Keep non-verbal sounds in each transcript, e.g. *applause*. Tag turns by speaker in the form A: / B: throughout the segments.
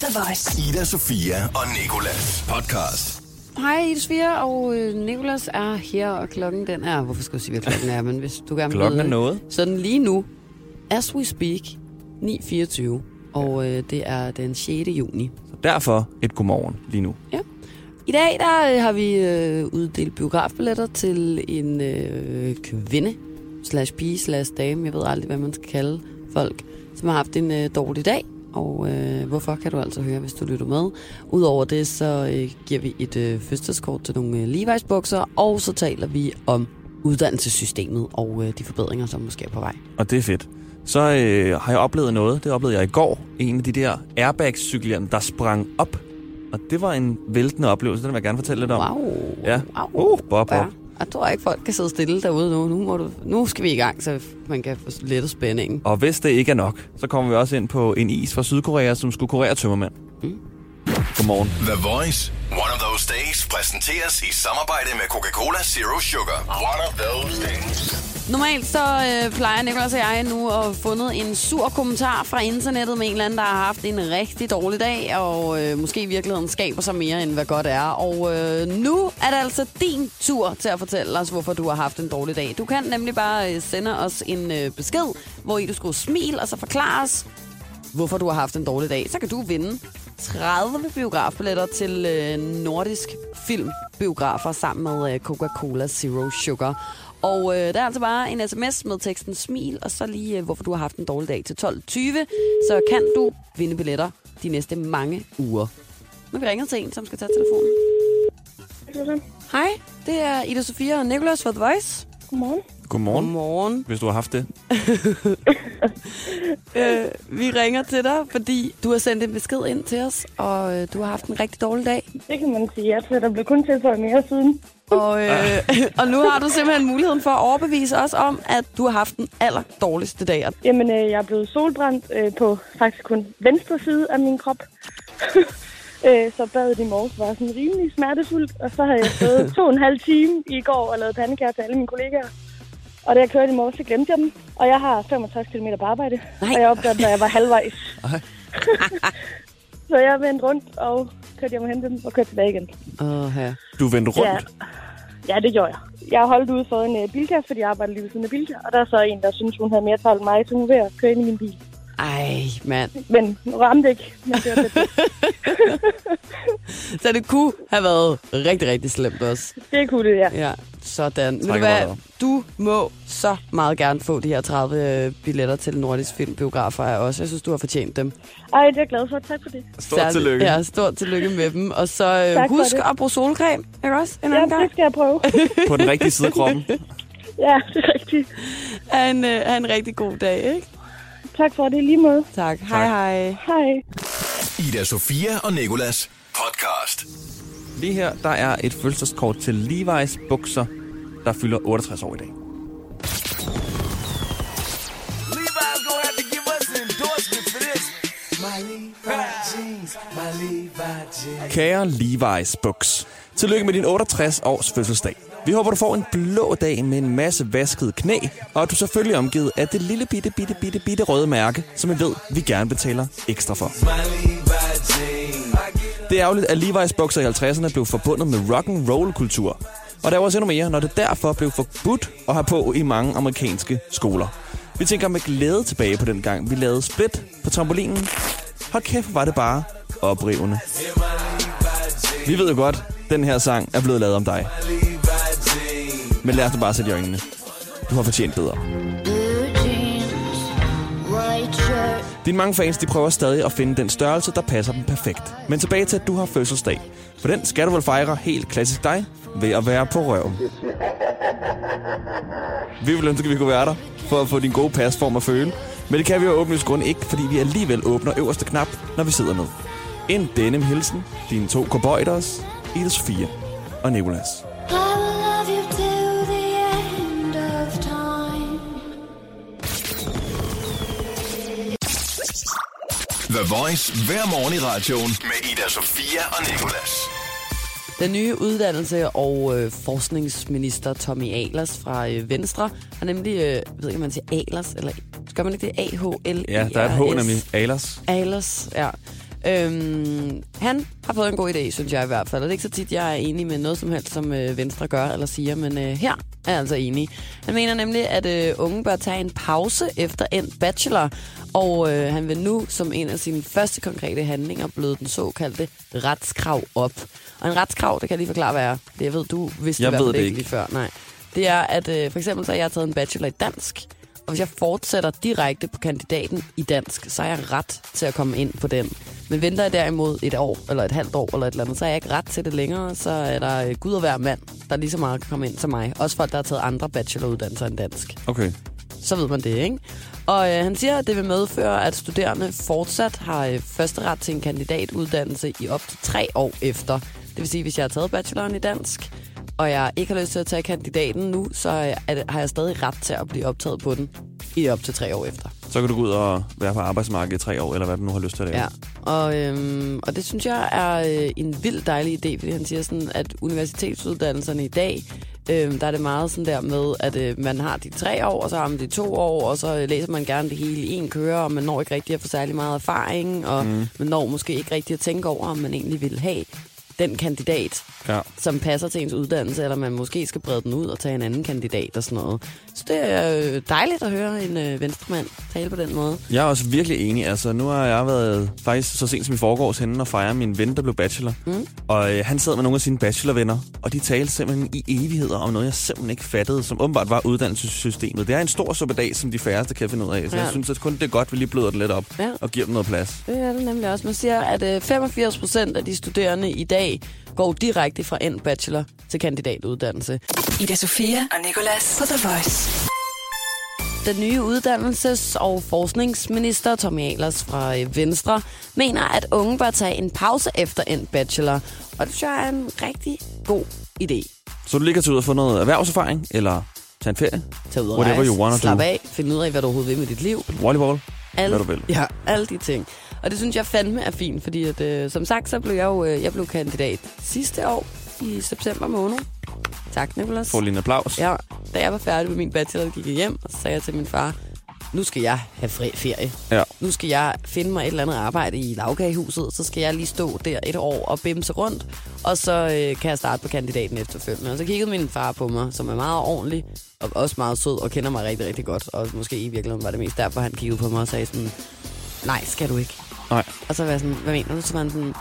A: The Voice.
B: Ida, Sofia og Nikolas podcast.
C: Hej, Ida Sofia, og øh, Nicolas er her, og klokken den er... Hvorfor skal jeg sige, hvad klokken er? Men hvis du gerne vil
D: Klokken er
C: vide det.
D: noget.
C: Sådan lige nu, as we speak, 9.24, og øh, det er den 6. juni.
D: Så derfor et godmorgen lige nu.
C: I dag der øh, har vi øh, uddelt biografbilletter til en øh, kvinde, slash pige, slash dame, jeg ved aldrig, hvad man skal kalde folk, som har haft en øh, dårlig dag. Og øh, hvorfor kan du altså høre, hvis du lytter med. Udover det, så øh, giver vi et øh, fødselskort til nogle øh, Levi's bukser, og så taler vi om uddannelsessystemet og øh, de forbedringer, som måske er på vej.
D: Og det er fedt. Så øh, har jeg oplevet noget. Det oplevede jeg i går. En af de der airbags-cykler, der sprang op. Og det var en væltende oplevelse. Den vil jeg gerne fortælle lidt om.
C: Wow.
D: Ja.
C: Wow.
D: Uh, bop,
C: Ja. Jeg tror ikke, folk kan sidde stille derude nu. Nu, må du, nu skal vi i gang, så man kan få lettet spændingen.
D: Og hvis det ikke er nok, så kommer vi også ind på en is fra Sydkorea, som skulle kurere tømmermænd.
C: Mm.
D: Godmorgen.
B: The Voice. One of those days præsenteres i samarbejde med Coca-Cola Zero Sugar. One of those days.
C: Normalt så øh, plejer Nicolas og jeg nu at have fundet en sur kommentar fra internettet med en eller anden, der har haft en rigtig dårlig dag, og øh, måske i virkeligheden skaber sig mere, end hvad godt er. Og øh, nu er det altså din tur til at fortælle os, hvorfor du har haft en dårlig dag. Du kan nemlig bare øh, sende os en øh, besked, hvor i du skulle smil og så forklare os, hvorfor du har haft en dårlig dag. Så kan du vinde 30 biografbilletter til øh, nordisk filmbiografer sammen med øh, Coca-Cola Zero Sugar. Og øh, der er altså bare en sms med teksten smil, og så lige, øh, hvorfor du har haft en dårlig dag til 12.20. Så kan du vinde billetter de næste mange uger. Nu har vi ringet til en, som skal tage telefonen. Hej, det er Ida Sofia og Nicolas for The Voice.
E: Godmorgen.
D: Godmorgen,
C: Godmorgen.
D: hvis du har haft det. *laughs*
C: Øh, vi ringer til dig, fordi du har sendt en besked ind til os, og øh, du har haft en rigtig dårlig dag.
E: Det kan man sige. Jeg tror, der blev kun tilføjet mere siden.
C: Og, øh, *laughs* og nu har du simpelthen muligheden for at overbevise os om, at du har haft den aller dårligste dag.
E: Jamen, øh, jeg er blevet solbrændt øh, på faktisk kun venstre side af min krop. *laughs* øh, så badet i morges var sådan rimelig smertefuldt. Og så har jeg stået to og en halv time i går og lavet pandekager til alle mine kollegaer. Og da jeg kørte i morges, så glemte jeg dem. Og jeg har 65 km på arbejde.
C: Nej.
E: Og jeg opdagede, da jeg var halvvejs.
D: Ej. *laughs*
E: så jeg vendte rundt og kørte hjem og hentede dem og kørte tilbage igen.
C: Åh, ja.
D: Du vendte rundt.
E: Ja. Ja, det gjorde jeg. Jeg har holdt ude for en uh, bilkær, fordi jeg arbejder lige ved siden af bilkær. Og der er så en, der synes, hun havde mere travlt end mig, så hun ved at køre ind i min bil.
C: Ej, mand.
E: Men ramte ikke. Men det var det. *laughs*
C: Så det kunne have været rigtig, rigtig slemt også.
E: det kunne det, ja.
C: Ja, sådan. Ved du hvad? Du må så meget gerne få de her 30 øh, billetter til Nordisk Filmbiografer af os. Jeg synes, du har fortjent dem.
E: Ej, det er jeg glad for. Tak for det.
D: Stort
C: Særligt-
D: tillykke.
C: Ja, stort tillykke med dem. Og så øh,
E: Tak
C: husk at bruge solcreme, ikke også? En
E: Ja,
C: anden gang.
E: det skal jeg prøve. *laughs*
D: På den rigtige side af kroppen. *laughs*
E: ja, det er rigtigt.
C: Ha' en, øh, ha' en rigtig god dag, ikke?
E: Tak for det lige måde.
C: Tak. Hej, hej.
E: Hej.
B: Ida, Sofia og Nikolas podcast.
D: Lige her, der er et fødselskort til Levi's bukser, der fylder 68 år i dag.
F: Levi's.
D: Kære Levi's Buks. Tillykke med din 68 års fødselsdag. Vi håber, du får en blå dag med en masse vaskede knæ, og at du selvfølgelig er omgivet af det lille bitte, bitte, bitte, bitte røde mærke, som vi ved, vi gerne betaler ekstra for.
F: My Levi jeans.
D: Det er ærgerligt, at Levi's bukser i 50'erne blev forbundet med rock and roll kultur. Og der var også endnu mere, når det derfor blev forbudt at have på i mange amerikanske skoler. Vi tænker med glæde tilbage på den gang, vi lavede split på trampolinen. Hold kæft, hvor var det bare oprivende. Vi ved jo godt, den her sang er blevet lavet om dig. Men lad os nu bare sætte i øjnene. Du har fortjent bedre. Dine mange fans de prøver stadig at finde den størrelse, der passer dem perfekt. Men tilbage til, at du har fødselsdag. For den skal du vel fejre helt klassisk dig ved at være på røven. Vi vil ønske, at vi kunne være der for at få din gode pasform at føle. Men det kan vi jo åbenlyst grund ikke, fordi vi alligevel åbner øverste knap, når vi sidder ned. En denim hilsen, dine to cowboyders, Ida Sofia og Nicolas.
G: The
B: Voice hver morgen i radioen med Ida Sofia og Nikolas.
C: Den nye uddannelse- og øh, forskningsminister Tommy Ahlers fra øh, Venstre har nemlig, øh, jeg ved ikke, om man siger Ahlers, eller gør man ikke det? A-H-L-E-R-S?
D: Ja, der er et H nemlig. Alers.
C: Ahlers, ja. Øhm, han har fået en god idé, synes jeg i hvert fald. Og det er ikke så tit, jeg er enig med noget som helst, som øh, Venstre gør eller siger, men øh, her er jeg altså enig. Han mener nemlig, at øh, unge bør tage en pause efter en bachelor, og øh, han vil nu som en af sine første konkrete handlinger bløde den såkaldte retskrav op. Og en retskrav, det kan jeg lige forklare, hvad er. Det ved, du i hvert fald
D: ved det
C: ikke
D: ikke.
C: lige før. Nej. Det er, at øh, for eksempel så har jeg taget en bachelor i dansk, og hvis jeg fortsætter direkte på kandidaten i dansk, så har jeg ret til at komme ind på den. Men venter jeg derimod et år, eller et halvt år, eller et eller andet, så har jeg ikke ret til det længere. Så er der øh, gud og hver mand, der lige så meget kan komme ind som mig. Også folk, der har taget andre bacheloruddannelser end dansk.
D: Okay.
C: Så ved man det, ikke? Og øh, han siger, at det vil medføre, at studerende fortsat har øh, første ret til en kandidatuddannelse i op til tre år efter. Det vil sige, hvis jeg har taget bacheloren i dansk, og jeg ikke har lyst til at tage kandidaten nu, så øh, er har jeg stadig ret til at blive optaget på den i op til tre år efter.
D: Så kan du gå ud og være på arbejdsmarkedet i tre år, eller hvad du nu har lyst til at lave.
C: Ja, og, øhm, og det synes jeg er øh, en vild dejlig idé, fordi han siger sådan, at universitetsuddannelserne i dag, øhm, der er det meget sådan der med, at øh, man har de tre år, og så har man de to år, og så øh, læser man gerne det hele i en køre, og man når ikke rigtig at få særlig meget erfaring, og mm. man når måske ikke rigtig at tænke over, om man egentlig vil have den kandidat,
D: Ja.
C: som passer til ens uddannelse, eller man måske skal brede den ud og tage en anden kandidat og sådan noget. Så det er øh, dejligt at høre en øh, venstremand tale på den måde.
D: Jeg er også virkelig enig. Altså, nu har jeg været faktisk så sent som i forgårs henne og fejre min ven, der blev bachelor. Mm. Og øh, han sad med nogle af sine bachelorvenner, og de talte simpelthen i evigheder om noget, jeg simpelthen ikke fattede, som åbenbart var uddannelsessystemet. Det er en stor suppedag, som de færreste kan finde ud af. Så
C: Ja.
D: jeg synes, at kun det er godt, vi lige bløder det lidt op
C: Ja.
D: og giver dem noget plads.
C: Det er det nemlig også. Man siger, at øh, 85 procent af de studerende i dag går direkte fra en bachelor til kandidatuddannelse.
A: Ida Sofia og Nicolas på The Voice.
C: Den nye uddannelses- og forskningsminister Tommy Ahlers fra øh, Venstre mener, at unge bør tage en pause efter en bachelor. Og det synes jeg er en rigtig god idé.
D: Så du kan tage ud og få noget erhvervserfaring, eller tage en ferie,
C: Tag ud og
D: Whatever
C: rejse,
D: you wanna
C: slap
D: do.
C: af, finde ud af, hvad du overhovedet vil med dit liv.
D: volleyball,
C: Alle,
D: hvad du vil.
C: Ja, alle de ting. Og det synes jeg fandme er fint, fordi at, øh, som sagt, så blev jeg jo øh, jeg blev kandidat sidste år i september måned. Tak, Nicolas.
D: Få lige en applaus.
C: Ja, da jeg var færdig med min bachelor, gik jeg hjem, og så sagde jeg til min far, nu skal jeg have fri ferie.
D: Ja.
C: Nu skal jeg finde mig et eller andet arbejde i lavkagehuset, så skal jeg lige stå der et år og bimse rundt, og så øh, kan jeg starte på kandidaten efterfølgende. Og så kiggede min far på mig, som er meget ordentlig, og også meget sød, og kender mig rigtig, rigtig godt. Og måske i virkeligheden var det mest derfor, han kiggede på mig og sagde sådan, nej, skal du ikke.
D: Nej.
C: Og så var jeg sådan, hvad mener du? Så var han sådan,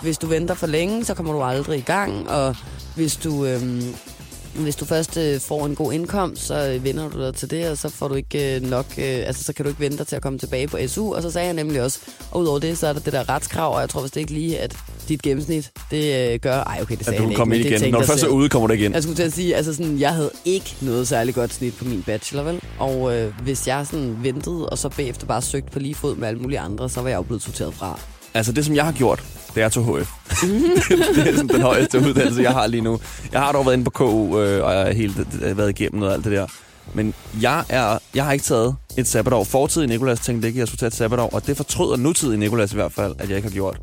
C: hvis du venter for længe, så kommer du aldrig i gang, og hvis du, øhm, hvis du først øh, får en god indkomst, så øh, vender du dig til det, og så får du ikke øh, nok, øh, altså så kan du ikke vente dig til at komme tilbage på SU. Og så sagde han nemlig også, og udover det, så er der det der retskrav, og jeg tror vist ikke lige, at dit gennemsnit, det øh, gør, ej okay, det sagde
D: At du
C: ikke,
D: komme ind igen. Når du
C: jeg
D: først er ude, kommer du igen.
C: Jeg skulle til at sige, altså sådan, jeg havde ikke noget særlig godt snit på min bachelor, vel? Og øh, hvis jeg sådan ventede, og så bagefter bare søgte på lige fod med alle mulige andre, så var jeg jo blevet sorteret fra.
D: Altså det, som jeg har gjort, det er til HF. *laughs* det er sådan den højeste uddannelse, jeg har lige nu. Jeg har dog været inde på KU, øh, og jeg har helt øh, været igennem noget af alt det der. Men jeg, er, jeg har ikke taget et sabbatår. Fortid i Nikolas tænkte ikke, at jeg skulle tage et sabbatår, og det fortryder nutid i Nikolas i hvert fald, at jeg ikke har gjort.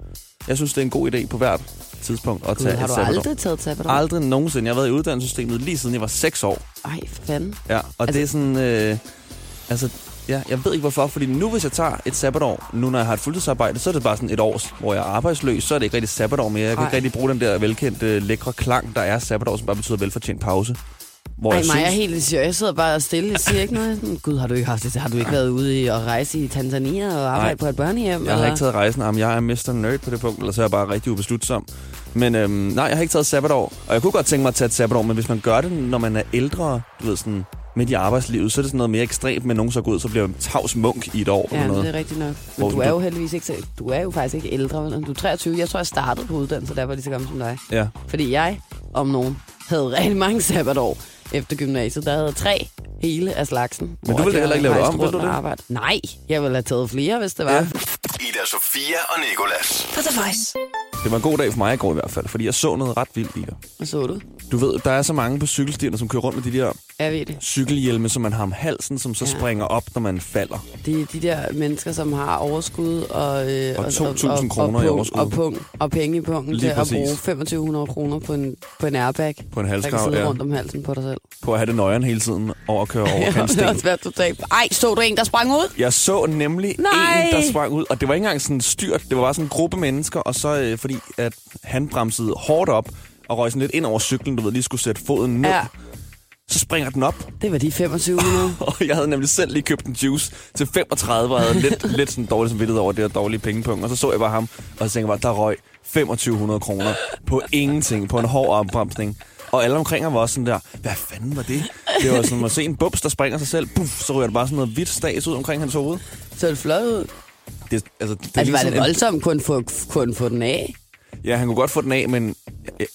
D: Jeg synes, det er en god idé på hvert tidspunkt at
C: Gud,
D: tage
C: har
D: et
C: du
D: sabbatår.
C: aldrig taget sabbatår?
D: Aldrig nogensinde. Jeg har været i uddannelsessystemet lige siden jeg var 6 år.
C: Ej, for fanden.
D: Ja, og altså, det er sådan... Øh, altså, ja, jeg ved ikke hvorfor, fordi nu hvis jeg tager et sabbatår, nu når jeg har et fuldtidsarbejde, så er det bare sådan et års, hvor jeg er arbejdsløs, så er det ikke rigtig sabbatår mere. Jeg kan
C: Ej.
D: ikke rigtig bruge den der velkendte, lækre klang, der er sabbatår, som bare betyder velfortjent pause. Hvor
C: Ej,
D: jeg
C: mig er
D: synes,
C: helt seriøs. Jeg sidder bare stille. Jeg siger ikke noget. Sådan, Gud, har du ikke haft det? Har du ikke været ude i at rejse i Tanzania og arbejde
D: Nej.
C: på et børnehjem?
D: jeg har ikke taget rejsen. Jamen, jeg er Mr. Nerd på det punkt, eller så er jeg bare rigtig ubeslutsom. Men øhm, nej, jeg har ikke taget sabbatår. Og jeg kunne godt tænke mig at tage et sabbatår, men hvis man gør det, når man er ældre, du ved sådan, midt i arbejdslivet, så er det sådan noget mere ekstremt med nogen så går ud, så bliver man tavs munk i et år.
C: Ja,
D: eller
C: men
D: noget.
C: det er rigtigt nok.
D: Hvor
C: Men du
D: du-
C: er jo heldigvis ikke, du er jo faktisk ikke ældre. vel? Du er 23. Jeg tror, jeg startede på uddannelse, da jeg var lige så gammel som dig.
D: Ja.
C: Fordi jeg, om nogen, havde *laughs* rigtig mange sabbatår efter gymnasiet. Der havde tre hele af slagsen.
D: Men du ville heller ikke lave det om, ville du det?
C: Arbejde. Nej, jeg ville have taget flere, hvis det var.
D: Ja.
B: Ida Sofia og Nikolas.
A: På The Voice.
D: Det var en god dag for mig i går i hvert fald, fordi jeg så noget ret vildt i dig.
C: Hvad så du?
D: Du ved, der er så mange på cykelstierne, som kører rundt med de der
C: Jeg ved det.
D: cykelhjelme, som man har om halsen, som så
C: Ja.
D: springer op, når man falder.
C: Det er de der mennesker, som har overskud og... Øh,
D: Og 2.000 kroner
C: og,
D: i overskud.
C: Og, pung, og penge i pungen til
D: præcis.
C: at bruge 2500 kroner på en, på en airbag,
D: På en halskrav, ja.
C: rundt om halsen på dig selv.
D: På at have det nøjeren hele tiden over at køre *laughs* over
C: Ja, det
D: kantsten.
C: har også været totalt... Ej, så du en, der sprang ud?
D: Jeg så nemlig
C: Nej!
D: en, der sprang ud, og det var ikke engang sådan styrt. Det var bare sådan en gruppe mennesker, og så øh, fordi at han bremsede hårdt op og røg sådan lidt ind over cyklen, du ved, lige skulle sætte foden ned.
C: Ja,
D: Så springer den op,
C: det var de 2500. *laughs*
D: og jeg havde nemlig selv lige købt en juice til 35, og havde lidt, *laughs* lidt sådan dårligt samvittighed over det her dårlige pengepunkt. Og så så jeg bare ham, og så tænkte jeg bare, der røg 2500 kroner på ingenting, på en hård opbremsning. Og alle omkring ham var også sådan der, hvad fanden var det? Det var sådan at se en bubs, der springer sig selv. Puff, så ryger der bare sådan noget hvidt stas ud omkring hans hoved.
C: så det flot ud.
D: Det, altså, det,
C: Altså, var det
D: en-
C: voldsomt kun få, kun få den af?
D: Ja, han kunne godt få den af, men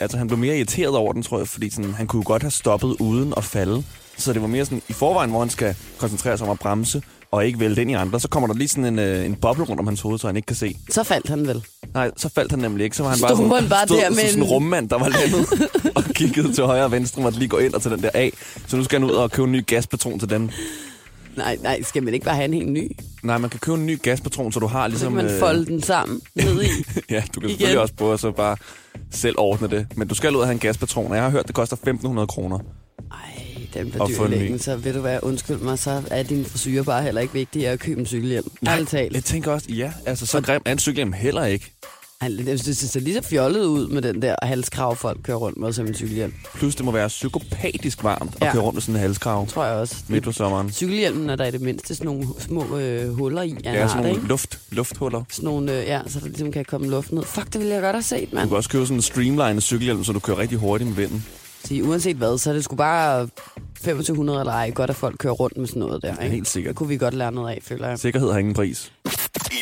D: altså, han blev mere irriteret over den, tror jeg, fordi sådan, han kunne godt have stoppet uden at falde. Så det var mere sådan, i forvejen, hvor han skal koncentrere sig om at bremse, og ikke vælte ind i andre, så kommer der lige sådan en, øh, en boble rundt om hans hoved, så han ikke kan se.
C: Så faldt han vel.
D: Nej, så faldt han nemlig ikke. Så var han bare sådan,
C: bare
D: stod
C: der med
D: sådan en- rummand, der var landet og kiggede til højre og venstre, måtte lige gå ind og tage den der af. Så nu skal han ud og købe en ny gaspatron til den.
C: Nej, nej, skal man ikke bare have en helt ny?
D: Nej, man kan købe en ny gaspatron, så du har
C: Så
D: ligesom...
C: kan man folde den sammen ned i. *laughs*
D: Ja, du kan
C: Igen.
D: selvfølgelig også prøve at så bare selv ordne det. Men du skal ud og have en gaspatron, og jeg har hørt, det koster 1.500 kroner.
C: Ej, den
D: Og
C: bliver
D: få
C: dyr i
D: en ny.
C: længden, så ved du hvad, undskyld mig, så er din frisyr bare heller ikke vigtig at købe en cykelhjelm. Talt.
D: Jeg tænker også, ja, altså så grim er en cykelhjelm heller ikke.
C: Ej, Det det ser lige så fjollet ud med den der halskrav, folk kører rundt med som en cykelhjelm.
D: Plus det må være psykopatisk varmt at
C: Ja.
D: køre rundt med sådan en halskrav
C: Tror jeg også.
D: midt på sommeren.
C: Cykelhjelmen er der i det mindste sådan nogle små øh, huller i. Ja,
D: sådan nogle
C: ikke?
D: luft, lufthuller.
C: Sådan nogle, øh, ja, så der ligesom kan komme luft ned. Fuck, det ville jeg godt have set,
D: Du
C: mand.
D: kan også købe sådan en streamline cykelhjelm, så du kører rigtig hurtigt med vinden.
C: Så uanset hvad, så er det sgu bare 2500 eller ej, godt at folk kører rundt med sådan noget der. Ikke?
D: Helt sikkert.
C: Det kunne vi godt lære noget af, føler jeg.
D: Sikkerhed har ingen pris.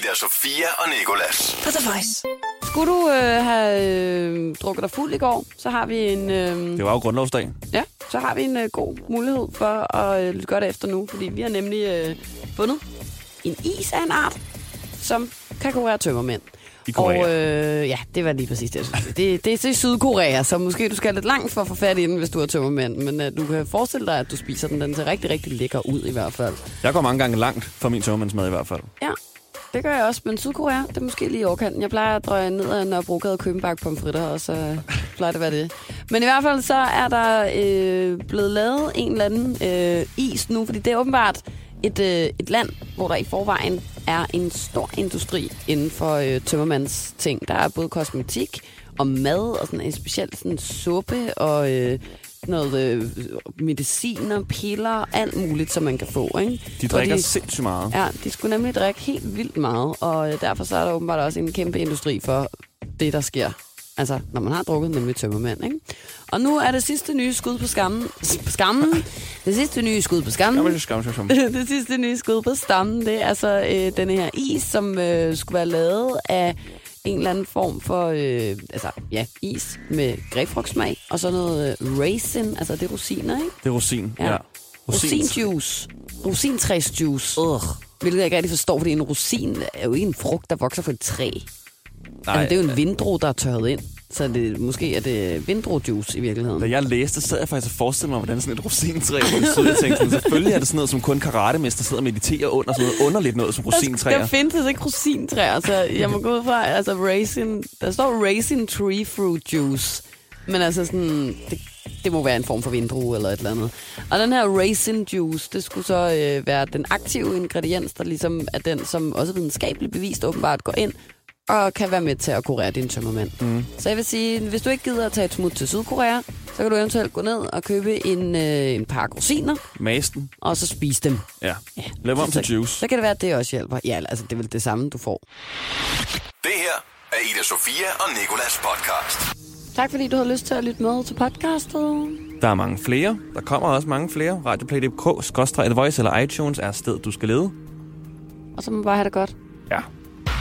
B: Ida Sofia og Nikolas.
A: På The Voice.
C: Skulle du øh, have øh, drukket dig fuld i går, så har vi en... Øh,
D: Det var jo grundlovsdag.
C: Ja, så har vi en øh, god mulighed for at øh, lytte godt efter nu, fordi vi har nemlig øh, fundet en is af en art, som kan kurere tømmermænd.
D: I Korea.
C: Og øh, ja, det var lige præcis det. jeg skulle sige. Det, det er i Sydkorea, så måske du skal lidt langt for at få fat i den, hvis du er tømmermænd. Men øh, du kan forestille dig, at du spiser den. Den ser rigtig, rigtig lækker ud i hvert fald.
D: Jeg går mange gange langt for min tørmandsmad i hvert fald.
C: Ja, det gør jeg også. Men Sydkorea, det er måske lige i overkanten. Jeg plejer at drøje ned ad Nørrebrogade og købe en bakke pomfritter, og så *laughs* plejer det at være det. Men i hvert fald så er der øh, blevet lavet en eller anden øh, is nu, fordi det er åbenbart et, øh, et land, hvor der i forvejen er en stor industri inden for øh, tømmermands ting. Der er både kosmetik og mad og sådan en specielt sådan suppe og øh, noget øh, medicin og piller, alt muligt, som man kan få. Ikke?
D: De drikker sindssygt meget.
C: Ja, de skulle nemlig drikke helt vildt meget, og øh, derfor så er der åbenbart også en kæmpe industri for det, der sker. Altså, når man har drukket, nemlig tømmermand, ikke? Og nu er det sidste nye skud på skammen. På skammen. Det sidste nye skud på skammen.
D: skamme sig som. *laughs*
C: det sidste nye skud på stammen, det er altså øh, denne her is, som øh, skulle være lavet af en eller anden form for, øh, altså ja, is med grebfrugtsmag, og så noget øh, raisin, altså det er rosiner, ikke?
D: Det er rosin.
C: Ja.
D: Ja.
C: Rosinjuice. Rosintræsjuice.
D: Ugh.
C: Hvilket jeg ikke rigtig forstår, fordi en rosin er jo ikke en frugt, der vokser på et træ.
D: Nej,
C: altså, det er jo en vindro, der er tørret ind. Så det, måske er det vindrojuice i virkeligheden.
D: Da jeg læste, sad jeg faktisk og forestillede mig, hvordan sådan et rosintræ voksede. Jeg tænkte sådan, selvfølgelig er det sådan noget, som kun karatemester sidder og mediterer under. Sådan noget underligt noget som
C: Der
D: rosintræer.
C: findes ikke rosintræer, så jeg må gå ud fra, altså raisin, der står raisin tree fruit juice. Men altså sådan, det, det må være en form for vindrue eller et eller andet. Og den her raisin juice, det skulle så øh, være den aktive ingrediens, der ligesom er den, som også videnskabeligt bevist åbenbart går ind og kan være med til at kurere din tømmermænd. Mm. Så jeg vil sige, hvis du ikke gider at tage et smut til Sydkorea, så kan du eventuelt gå ned og købe en, øh, en pakke rosiner,
D: Masten.
C: og så spise dem.
D: Ja.
C: Ja.
D: Lav om
C: så,
D: til juice.
C: Så kan det være, at det også hjælper. Ja, altså det er vel det samme, du får.
B: Det her er Ida Sofia og Nikolas podcast.
C: Tak fordi du har lyst til at lytte med til podcastet.
D: Der er mange flere. Der kommer også mange flere. Radioplay.dk, Skostra, Voice eller iTunes er stedet, du skal lede.
C: Og så må man bare have det godt.
D: Ja.